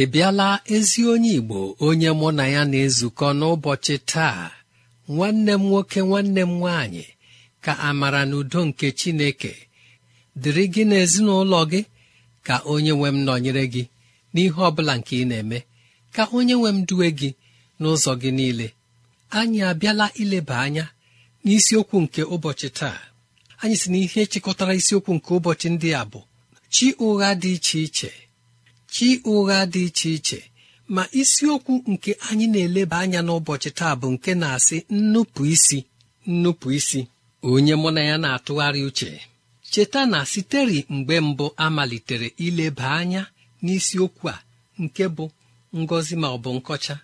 Ị bịala ezi onye Igbo onye mụ na ya na-ezukọ n'ụbọchị taa nwanne m nwoke nwanne m nwaanyị ka amara na udo nke Chineke dịrị gị n'ezinụlọ gị ka onye nwe m nọnyere gị n'ihe ọ bụla nke ị na-eme ka onye nwe m duwe gị n'ụzọ gị niile. Anyị abịala ileba anya n'isiokwu nke ụbọchị taa. Anyị si na ihe chịkọtara isiokwu nke ụbọchị ndị a bụ chi ụgha dị iche iche. Chi ụgha dị iche iche ma isiokwu nke anyị na-eleba anya n'ụbọchị taa bụ nke na-asị nnupụ isi nnupụ isi. Onye mụ na ya na-atụgharị uche cheta na siteri mgbe mbụ amalitere ileba anya n'isiokwu a nke bụ ngọzi ma ọ bụ nkọcha.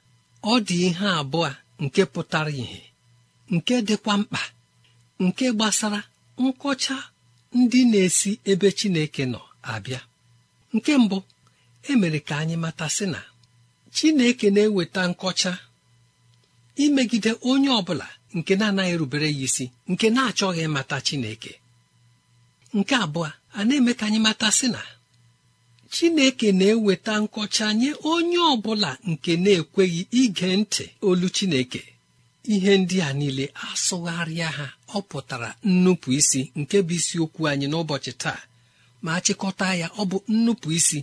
Ọ dị ihe abụọ nke pụtara ìhè nke dịkwa mkpa nke gbasara nkọcha ndị na-esi ebe Chineke nọ abịa. Nke mbụ emere ka anyị mata na chineke na-eweta nkọcha imegide onye ọ bụla nke na-anaghị erubere ya isi nke na-achọghị ịmata chineke. Nke abụọ a na-eme ka anyị mata sị na chineke na-eweta nkọcha nye onye ọ bụla nke na-ekweghị ige ntị olu chineke. Ihe ndị a niile asụgharịa ha ọ pụtara nnupụ isi nke bụ isiokwu anyị n'ụbọchị taa ma achịkọta ya ọ bụ nnupụ isi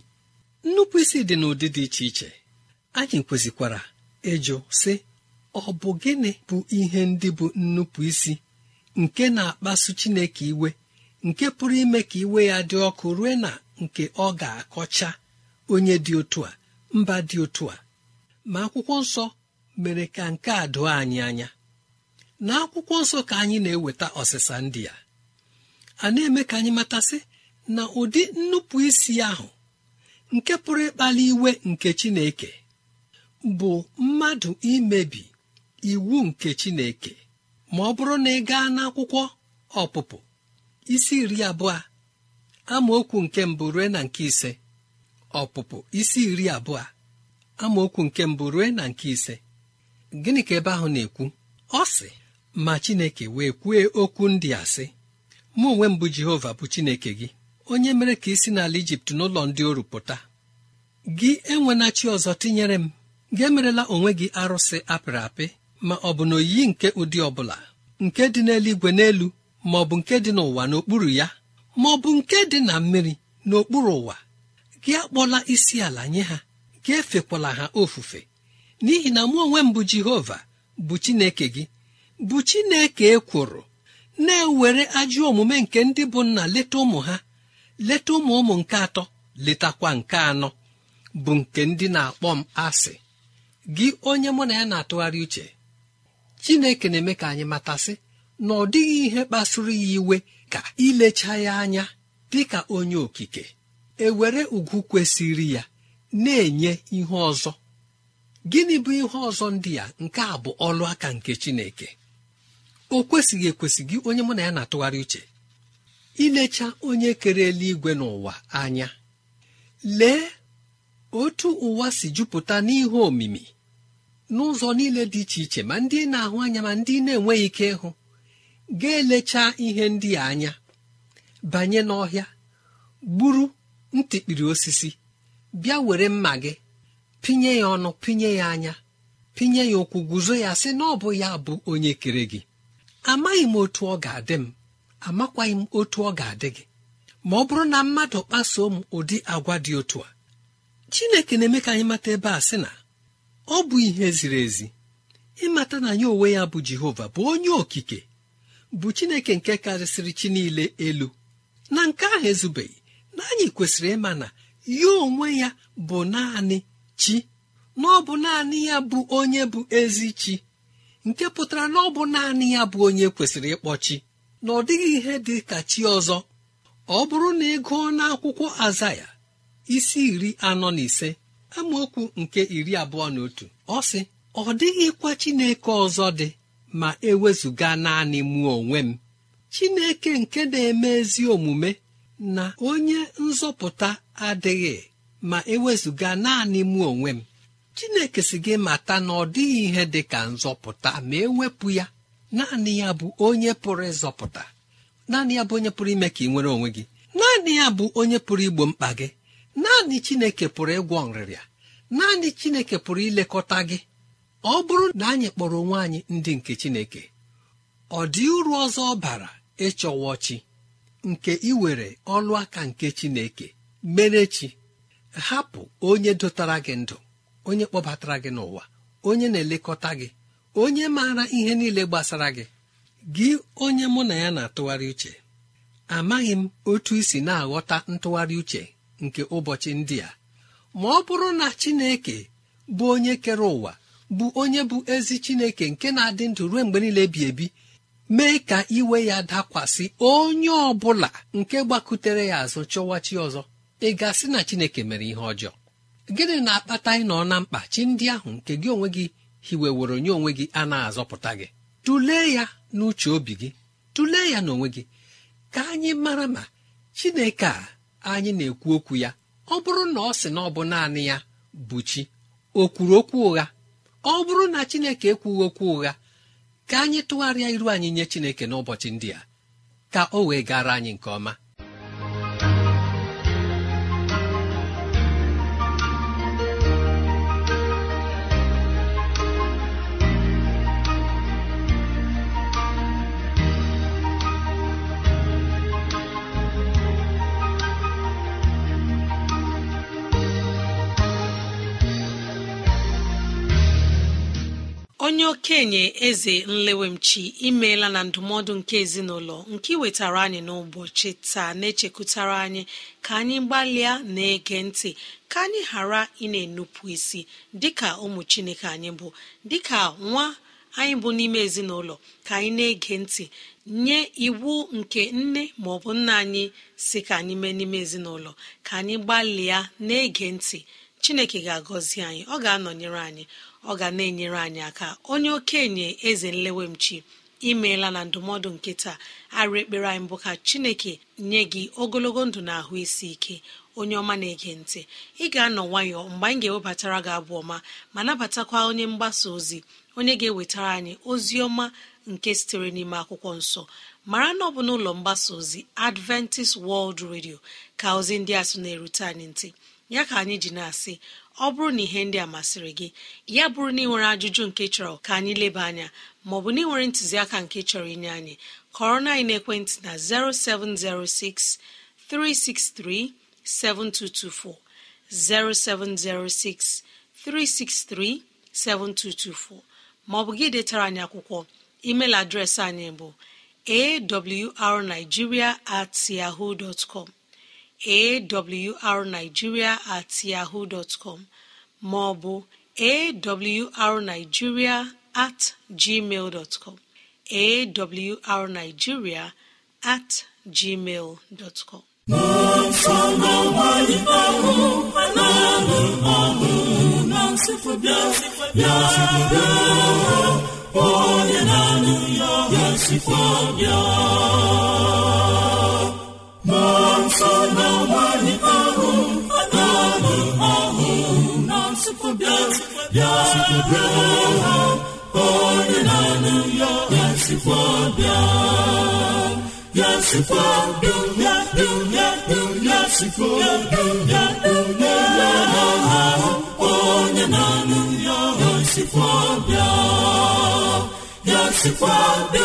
nnupụ isi dị n'ụdị dị iche iche. Anyị kwesịkwara ịjụ sị ọ bụ gịnị bụ ihe ndị bụ nnupụ isi nke na-akpasu Chineke iwe nke pụrụ ime ka iwe ya dị ọkụ rue na nke ọ ga-akọcha onye dị otu a mba dị otu a? Ma akwụkwọ nsọ mere ka nke a doo anyị anya. Na akwụkwọ nsọ ka anyị na-eweta ọsịsa ndị a. A na-eme ka anyị matasị na ụdị nnupụ isi ahụ nke pụrụ ịkpali iwe nke chineke bụ mmadụ imebi iwu nke chineke. Ma ọ bụrụ na ị gaa n'akwụkwọ ọpụpụ isi iri abụọ amaokwu nke mbụ rue na nke ise. Ọpụpụ isi iri abụọ amaokwu nke mbụ rue na nke ise. Gịnị ka ebe ahụ na-ekwu? Ọ sị ma chineke wee kwue okwu ndị a sị mụ onwe m bụ jehova bụ chineke gị onye mere ka isi n'ala ijipt n'ụlọ ndị oru pụta gị enwena chi ọzọ tinyere m. Gị emerela onwe gị arụsị apịrị apị ma ọ bụ na oyiyi nke ụdị ọbụla. Nke dị n'eluigwe n'elu ma ọ bụ nke dị n'ụwa n'okpuru ya ma ọ bụ nke dị na mmiri n'okpuru ụwa. Gị akpọla isi ala nye ha. Gị efekwala ha ofufe. N'ihi na mụ onwe m bụ jehova bụ chineke gị bụ chineke ekworo na-ewere ajọ omume nke ndị bụ nna leta ụmụ ha. Leta ụmụ ụmụ nke atọ letakwa nke anọ bụ nke ndị na-akpọ m asị. Gị onye mụ na ya na-atụgharị uche chineke na-eme ka anyị matasị na ọ dịghị ihe kpasuru ya iwe ka ilecha ya anya dị ka onye okike. Ewere ugwu kwesịrị ya na-enye ihe ọzọ. Gịnị bụ ihe ọzọ ndị ya nke a bụ ọlụ aka nke chineke. O kwesịghị ekwesị gị onye mụ na ya na-atụgharị uche. Ilecha onye kere eluigwe n'ụwa anya. Lee otu ụwa si jupụta n'ihe omimi. N'ụzọ niile dị iche iche ma ndị na-ahụ anya ma ndị na-enweghị ike ịhụ ga-elecha ihe ndị anya. Banye n'ọhịa gburu ntịkpiri osisi bịa were mma gị pinye ya ọnụ pinye ya anya pinye ya ụkwụ guzo ya sị na ọ bụ ya bụ onye kere gị. Amaghị m otu ọ ga-adị m. amakwaghị m otu ọ ga-adị gị. Ma ọ bụrụ na mmadụ kpasuo m ụdị agwa dị otu a chineke na-eme ka anyị mata ebe a sị na ọ bụ ihe ziri ezi. Ịmata na ya onwe ya bụ jehova bụ onye okike bụ chineke nke karịsịrị chi niile elu. Na nke ahụ ezubeghị na anyị kwesịrị ịma na ya onwe ya bụ naanị chi na ọ bụ naanị ya bụ onye bụ ezi chi nke pụtara na ọ bụ naanị ya bụ onye kwesịrị ịkpọ chi. Na ọ dịghị ihe dị ka chi ọzọ ọ bụrụ na ị gụọ n'akwụkwọ azaya isi iri anọ na ise amaokwu nke iri abụọ na otu ọ sị ọ dịghịkwa chineke ọzọ dị ma ewezụga naanị mụ onwe m. Chineke nke na-eme ezi omume na onye nzọpụta adịghị ma ewezụga naanị mụ onwe m. Chineke si gị mata na ọ dịghị ihe dị ka nzọpụta ma ewepụ ya. Naanị ya bụ onye pụrụ ịzọpụta. Naanị ya bụ onye pụrụ ime ka ị nwere onwe gị. Naanị ya bụ onye pụrụ igbo mkpa gị. Naanị chineke pụrụ ịgwọ nrịrịa naanị chineke pụrụ ilekọta gị. Ọ bụrụ na anyị kpọrọ onwe anyị ndị nke chineke ọ dị uru ọzọ ọ bara ịchọwa chi nke iwere ọlụ aka nke chineke mere chi. Hapụ onye dotara gị ndụ onye kpọbatara gị n'ụwa onye na-elekọta gị. Onye maara ihe niile gbasara gị gị onye mụ na ya na-atụgharị uche amaghị m otu isi na-aghọta ntụgharị uche nke ụbọchị ndị a. Ma ọ bụrụ na chineke bụ onye kere ụwa bụ onye bụ ezi chineke nke na-adị ndụ ruo mgbe niile bi ebi mee ka iwe ya dakwasị onye ọ bụla nke gbakutere ya azụ chọwa chi ọzọ ị gasị na chineke mere ihe ọjọọ. Gịnị na-akpata ịnọ na mkpa chi ndị ahụ nke gị onwe gị hiweworo nye onwe gị anaghị azọpụta gị. Tụlee ya n'uche obi gị. Tụlee ya n'onwe gị. Ka anyị mara ma chineke a anyị na-ekwu okwu ya. Ọ bụrụ na ọ sị na ọ bụ naanị ya bụ chi. O kwuru okwu ụgha. Ọ bụrụ na chineke ekwughị okwu ụgha ka anyị tụgharịa iru anyị nye chineke n'ụbọchị ndị a. Ka o wee gara anyị nke ọma. Onye okenye eze nlewemchi imeela na ndụmọdụ nke ezinụlọ nke iwetara anyị n'ụbọchị taa na-echekwutara anyị ka anyị gbalịa na-ege ntị ka anyị ghara ị na-enupụ isi dịka ụmụ chineke anyị bụ dịka nwa anyị bụ n'ime ezinụlọ ka anyị na-ege ntị nye iwu nke nne ma bụ nna anyị si ka anyị mee n'ime ezinụlọ ka anyị gbalịa na-ege ntị chineke ga-agọzi anyị ọ ga-anọnyere anyị ọ ga na-enyere anyị aka. Onye okenye eze nlewemchi imeela na ndụmọdụ nke taa. Arụ ekpere anyị mbụ ka chineke nye gị ogologo ndụ na ahụ isi ike onye ọma na-ege ntị. Ị ga-anọ nwayọọ mgbe anyị ga-ewebatara gị abụ ọma ma nabatakwa onye mgbasa ozi onye ga-ewetara anyị ozi ọma nke sitere n'ime akwụkwọ nsọ. Mara na ọ bụ n'ụlọ mgbasa ozi adventist world radio ka ozi ndị a sị na-erute anyị ntị. Ya ka anyị ji na-asị ọ bụrụ na ihe ndị a masịrị gị ya bụrụ na ị nwere ajụjụ nke chọrọ ka anyị leba anya maọbụ na ị nwere ntụziaka nke chọrọ inye anyị kọrọ na ekwentị na 0706 363 7224 0706 363 7224 maọbụ gị detara anyị akwụkwọ email adreesị anyị bụ awrnigeria at yahoo dot com. Awrnigeria at yahoo dot com maọbụ awrnigeria at gmail dot com. Awrnigeria at gmail bịa onye na-alụ ya ya sikwa bịa. Ma nsọ n'ọgbanye ahụ na-alụ ọhụ na nsịpụbịa bịa onye na-alụ ya ya sikwa bịa ya sikwa bịa. Onye na-anụ ya sikwa bịa ya sikwa bịa.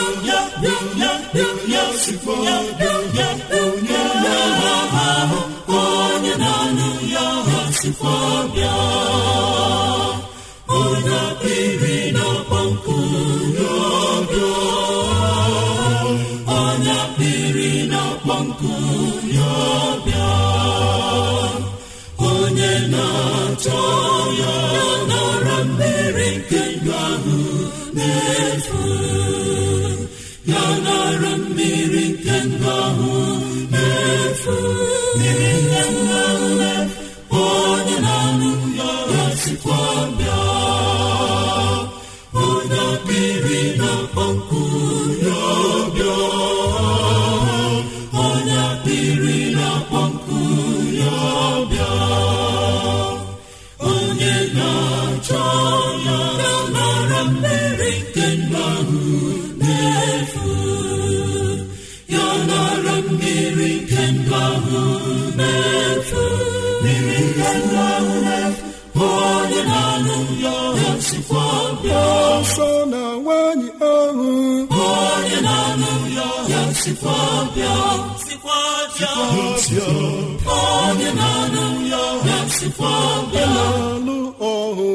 Na-alụ ọhụ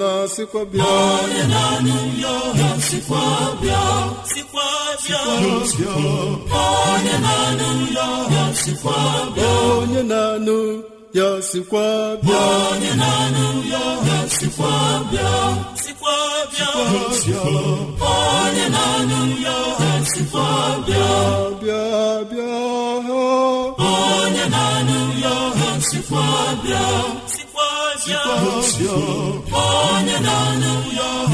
na sikwa bịa. Onye na-anụ onye na-anụ onye na-anụ ya sikwa bịa. Onye na-anụ ya ya sikwa bịa sikwa bịa. Onye na-anụ ya bịa bịa bịa onye na-anụ ya ya sikwa bịa sikwa bịa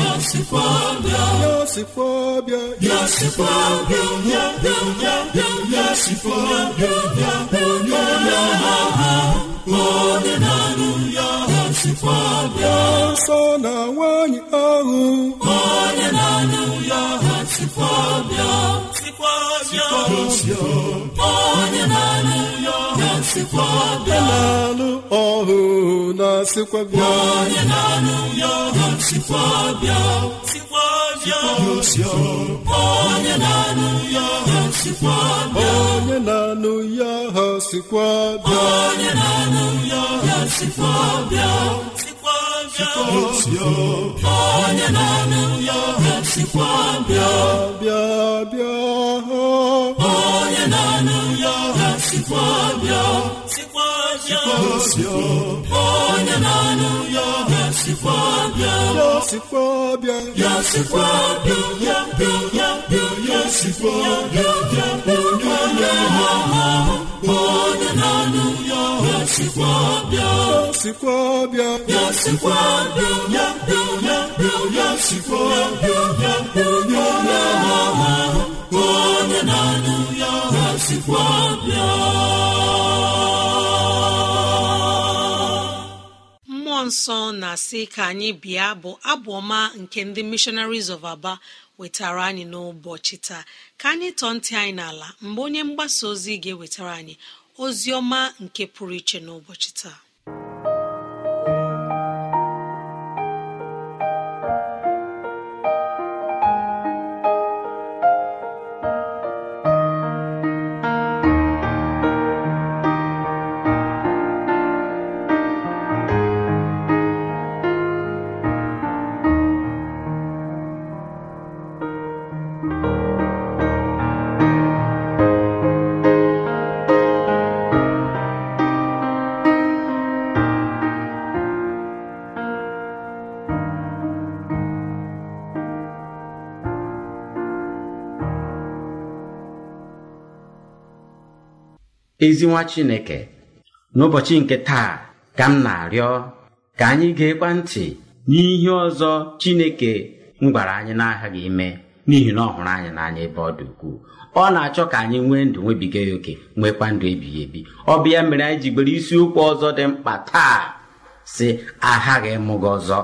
ya sikwa bịa ya sikwa bịa ya sikwa bịa ya bịa ya ya bịa ya onye na-ahụ onye na-anụ ya sikwa bịa nsọ na nwanyị ahụ onye na-anụ ya bịa sikwa bịa na-alụ ọhụ na sikwa bịa onye na-anụ ya sikwa bịa sikwa bịa. Onye na-anụ ya sikwa bịa. Onye na-anụ ya ha sikwa bịa. Onye na-anụ ya sikwa bịa bịa bịa onye na-anụ ya sikwa sikwa bịa onye na-anụ ya sikwa bịa sikwa bịa ya sikwa bịa ya bịa ya bịa ya sikwa bịa ya onye na-anụ ya sikwa bịa. Sikwa bịa. Ya sikwa bịa ya bịa ya bịa ya sikwa bịa ya bịa onye na-ahụ onye na-anụ ya sikwa bịa. Mmụọ nsọ na-asị ka anyị bịa bụ abụ ọma nke ndị missionaries of aba wetara anyị n'ụbọchị taa. Ka anyị tọọ ntị anyị n'ala mgbe onye mgbasa ozi ga-ewetara anyị ozi ọma nke pụrụ iche n'ụbọchị taa. Ezi nwa chineke. N'ụbọchị nke taa ka m na-arịọ ka anyị ga-ekwa ntị n'ihe ọzọ chineke m gwara anyị n'aghaghị ime n'ihi na ọ hụrụ anyị n'anya ebe ọ dị ukwuu. Ọ na-achọ ka anyị nwee ndụ nwebiga ya oke nwekwa ndụ ebighị ebi. Ọ bụ ya mere anyị ji gbere isiokwu ọzọ dị mkpa taa si aghaghị ịmụ ọzọ.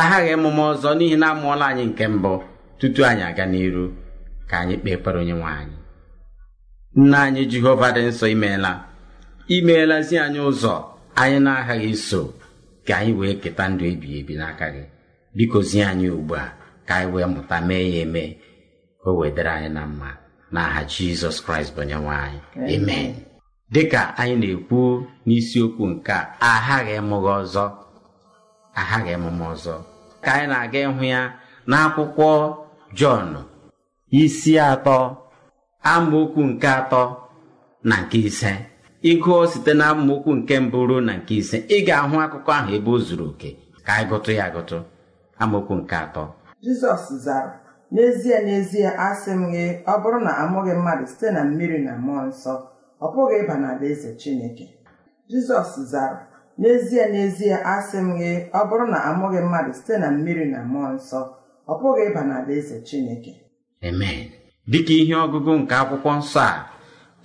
Aghaghị ịmụ m ọzọ n'ihi na amụọla anyị nke mbụ. Tutu anyị aga n'iru ka anyị kpee ekpere onye nwe anyị. Nna anyị jehova dị nsọ imeela imeelazi anyị ụzọ. Anyị na-aghaghị iso ka anyị wee keta ndụ ebighị ebi n'aka gị. Biko zie anyị ugbu a ka anyị wee mụta mee ya eme. Ka o wedere anyị na mma. N'aha jizọs kraịst bụ onyenwe anyị. Amen. Dịka anyị na-ekwu n'isiokwu nke a aghaghị ịmụghị ọzọ. Aghaghị ịmụmụ ọzọ. Ka anyị na-aga ịhụ ya n'akwụkwọ jọn isi atọ amaokwu nke atọ na nke ise. Ịgụọ site na amaokwu nke mbụ ruo na nke ise ị ga-ahụ akụkọ ahụ ebe o zuru oke. Ka anyị gụtụ ya agụtụ amaokwu nke atọ. Jizọs zara n'ezie n'ezie asị m gị ọ bụrụ na amụghị mmadụ site na mmiri na mmụọ nsọ ọ pụghị ịba n'alaeze chineke. Jizọs zara n'ezie n'ezie asị m gị ọ bụrụ na amụghị mmadụ site na mmiri na mmụọ nsọ ọ pụghị ịba n'alaeze chineke. Amen. Dịka ihe ọgụgụ nke akwụkwọ nsọ a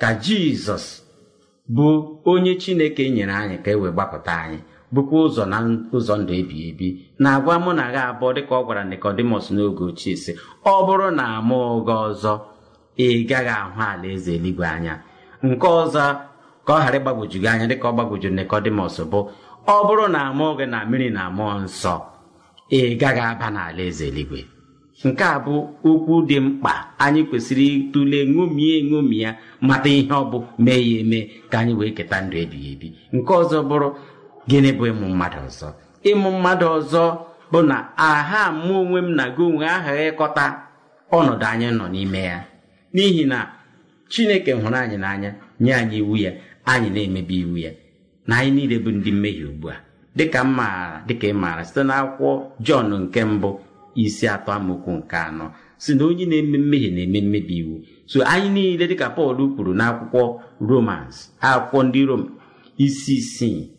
ka jizọs bụ onye chineke nyere anyị ka e wee gbapụta anyị bụkwa ụzọ na ụzọ ndụ ebighị ebi na-agwa mụ na gha abụọ dịka ọ gwara nikodimọs n'oge ochie sị ọ bụrụ na amụọ gị ọzọ ị gaghị ahụ ala eze eluigwe anya. Nke ọzọ ka ọ ghara ịgbagwoju gị anya dịka ọ gbagwojuru nikodimọs bụ ọ bụrụ na amụọ gị na mmiri na mmụọ nsọ ị gaghị aba n'ala eze eluigwe. Nke a bụ okwu dị mkpa anyị kwesịrị ịtụle ṅomie eṅomi ya mata ihe ọ bụ mee ya eme ka anyị wee keta ndụ ebighị ebi. Nke ọzọ bụrụ gịnị bụ ịmụ mmadụ ọzọ? Ịmụ mmadụ ọzọ bụ na aha mụ onwe m na gị onwe aghaghị ịkọta ọnọdụ anyị nọ n'ime ya. N'ihi na chineke hụrụ anyị n'anya nye anyị iwu ya anyị na-emebi iwu ya na anyị niile bụ ndị mmehie ugbu a. Dịka m maara dịka ị maara site n'akwụkwọ jọn nke mbụ isi atọ amaokwu nke anọ. Si na onye na-eme mmehie na-eme mmebi iwu. So anyị niile dịka pọl kwuru n'akwụkwọ romans akwụkwọ ndị rom isi isii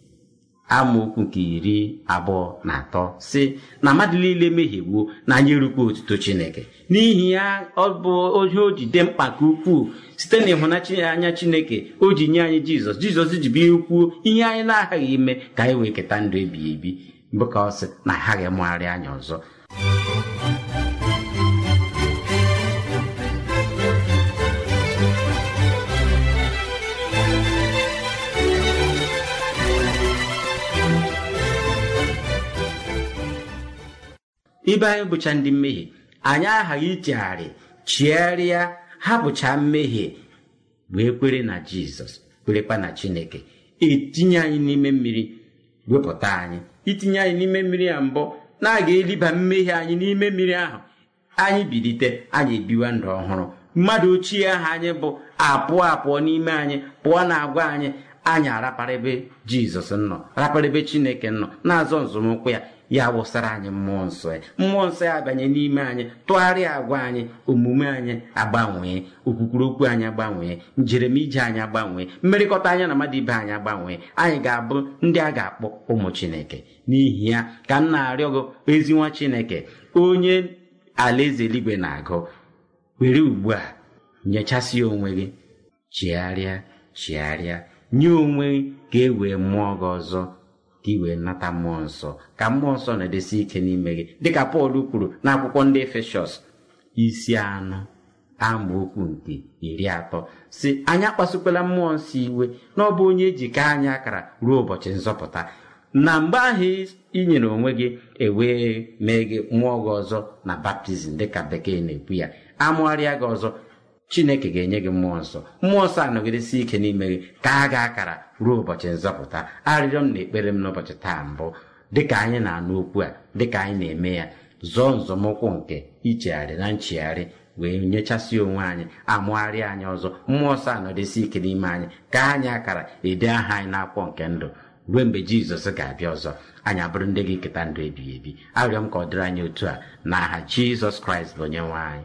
amaokwu nke iri abụọ na atọ si na mmadụ niile mehiegbuo na anyị erukwa otuto chineke. N'ihi ya ọ bụ ohe o ji dị mkpa ka ukwuu site na ịhụnanya chineke o ji nye anyị jizọs. Jizọs ji bịa kwuo ihe anyị na-aghaghị ime ka anyị wee keta ndụ ebighị ebi. Bụ ka ọ sị na aghaghị mụgharị anya ọzọ. Ibe anyị bụcha ndị mmehie anyị aghaghị ichegharị chigharịa hapụcha mmehie wee kwere na jizọs kwerekwa na chineke. Etinye anyị n'ime mmiri wepụta anyị. Itinye anyị n'ime mmiri a mbụ na a ga-eliba mmehie anyị n'ime mmiri ahụ anyị bilite anyị ebiwa ndụ ọhụrụ. Mmadụ ochie ahụ anyị bụ apụọ apụọ n'ime anyị pụọ na agwa anyị anyị arapara ebe jizọs nọ rapara ebe chineke nọ na-azọ nzọmụkwụ ya. Ya wụsara anyị mmụọ nsọ ya. Mmụọ nsọ ya abanye n'ime anyị tụgharịa agwa anyị omume anyị agbanwee okwukwuru okwu anyị agbanwee njeremije anyị agbanwee mmerịkọta anya na mmadụ ibe anyị agbanwee. Anyị ga-abụ ndị a ga-akpọ ụmụ chineke. N'ihi ya ka m na-arịọ gị ezi nwa chineke onye alaeze eluigwe na-agụ were ugbu a nyechasị onwe gị chigharịa chigharịa nye onwe ka e wee mụọ gị ọzọ. Ka ị wee nata mmụọ nsọ ka mmụọ nsọ na-edesi ike n'ime gị. Dịka pọl kwuru n'akwụkwọ ndị efeshọs isi anọ amaokwu nke iri atọ si anyị akpasukwala mmụọ nsọ iwe na ọ bụ onye eji ka anyị akara ruo ụbọchị nzọpụta. Na mgbe ahụ ị nyere onwe gị ewee mee gị mmụọ gị ọzọ na baptizim dịka bekee na-ekwu ya. Amụgharịa gị ọzọ chineke ga-enye gị mmụọ nsọ. Mmụọ nsọ anọgidesi ike n'ime gị. Ka a ga akara ruo ụbọchị nzọpụta. Arịrịọ m na ekpere m n'ụbọchị taa mbụ. Dịka anyị na-anụ okwu a dịka anyị na-eme ya zọọ nzọmụkwụ nke ichegharị na nchegharị wee nyechasị onwe anyị amụgharị anyị ọzọ. Mmụọ nsọ anọdesi ike n'ime anyị. Ka anyị akara ede aha anyị n'akwụkwọ nke ndụ. Ruo mgbe jizọs ga-abịa ọzọ anyị abụrụ ndị gị keta ndụ ebighị ebi. Arịọ m ka ọ dịrị anyị otu a. Na aha jizọs kraịst bụ onye nwe anyị.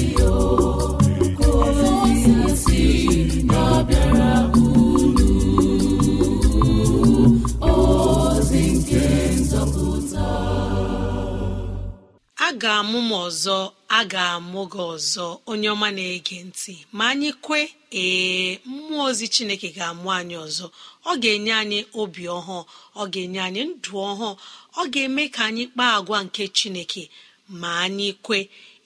Ga-amụ m ọzọ a ga-amụ gị ọzọ onye ọma na-ege ntị. Ma anyị kwe ee mmụọ ozi chineke ga-amụ anyị ọzọ. Ọ ga-enye anyị obi ọhụụ ọ ga-enye anyị ndụ ọhụụ ọ ga-eme ka anyị kpaa agwa nke chineke. Ma anyị kwe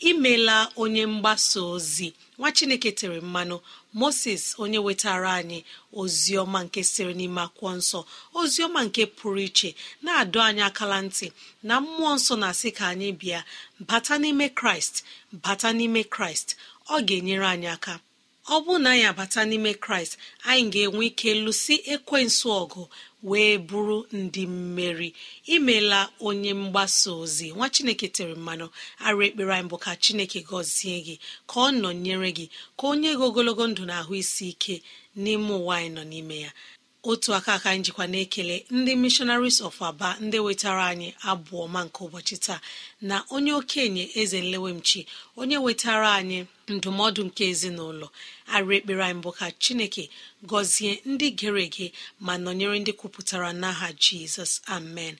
imela onye mgbasa ozi. Nwa chineke tere mmanụ. Moses onye wetara anyị ozi ọma nke siri n'ime akwụkwọ nsọ ozi ọma nke pụrụ iche na-adọ anyị akala ntị na mmụọ nsọ na-asị ka anyị bịa bata n'ime kraịst bata n'ime kraịst. Ọ ga-enyere anyị aka. Ọ bụrụ na anyị abata n'ime kraịst anyị ga-enwe ike lụsi ekwensu ọgụ wee bụrụ ndị mmeri. Imela onye mgbasa ozi nwa chineke tere mmanụ. Arụ ekpere anyị bụ ka chineke gọzie gị ka ọ nọnyere gị ka onye gị ogologo ndụ na ahụ isi ike n'ime ụwa anyị nọ n'ime ya. Otu aka aka anyị jikwa na-ekele ndị missionaries of aba ndị wetara anyị abụ ọma nke ụbọchị taa na onye okenye eze nlewemchi onye wetara anyị ndụmọdụ nke ezinụlọ. Arụ ekpere anyị mbụ ka chineke gọzie ndị gere ege ma nọnyere ndị kwupụtara n'aha jizọs. Amen.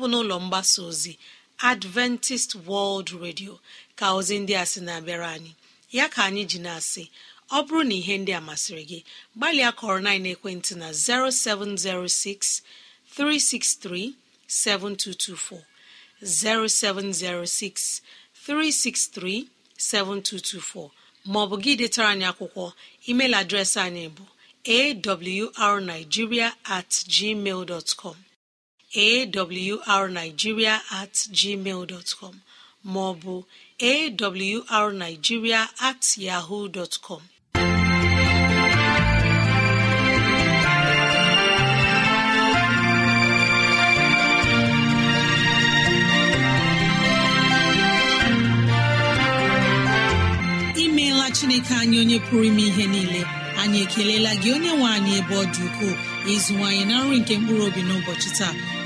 Bụ n'ụlọ mgbasa ozi adventist world radio ka ozi ndị a sị na-abịara anyị. Ya ka anyị ji na-asị ọ bụrụ na ihe ndị a masịrị gị gbalịa kọrọ na ekwentị na 0706 363 7224 0706 363 7224 maọbụ gị detara anyị akwụkwọ email adreesị anyị bụ awrnigeria at gmail dot com. Awrnigeria at gmail dot com maọbụ awrnigeria at yahoo dot com. Imeela chineke anyị onye pụrụ ime ihe niile. Anyị ekelela gị onye nwe anyị ebe ọ dị ukwuu. Ịzụwanyị na nri nke mkpụrụ obi n'ụbọchị taa.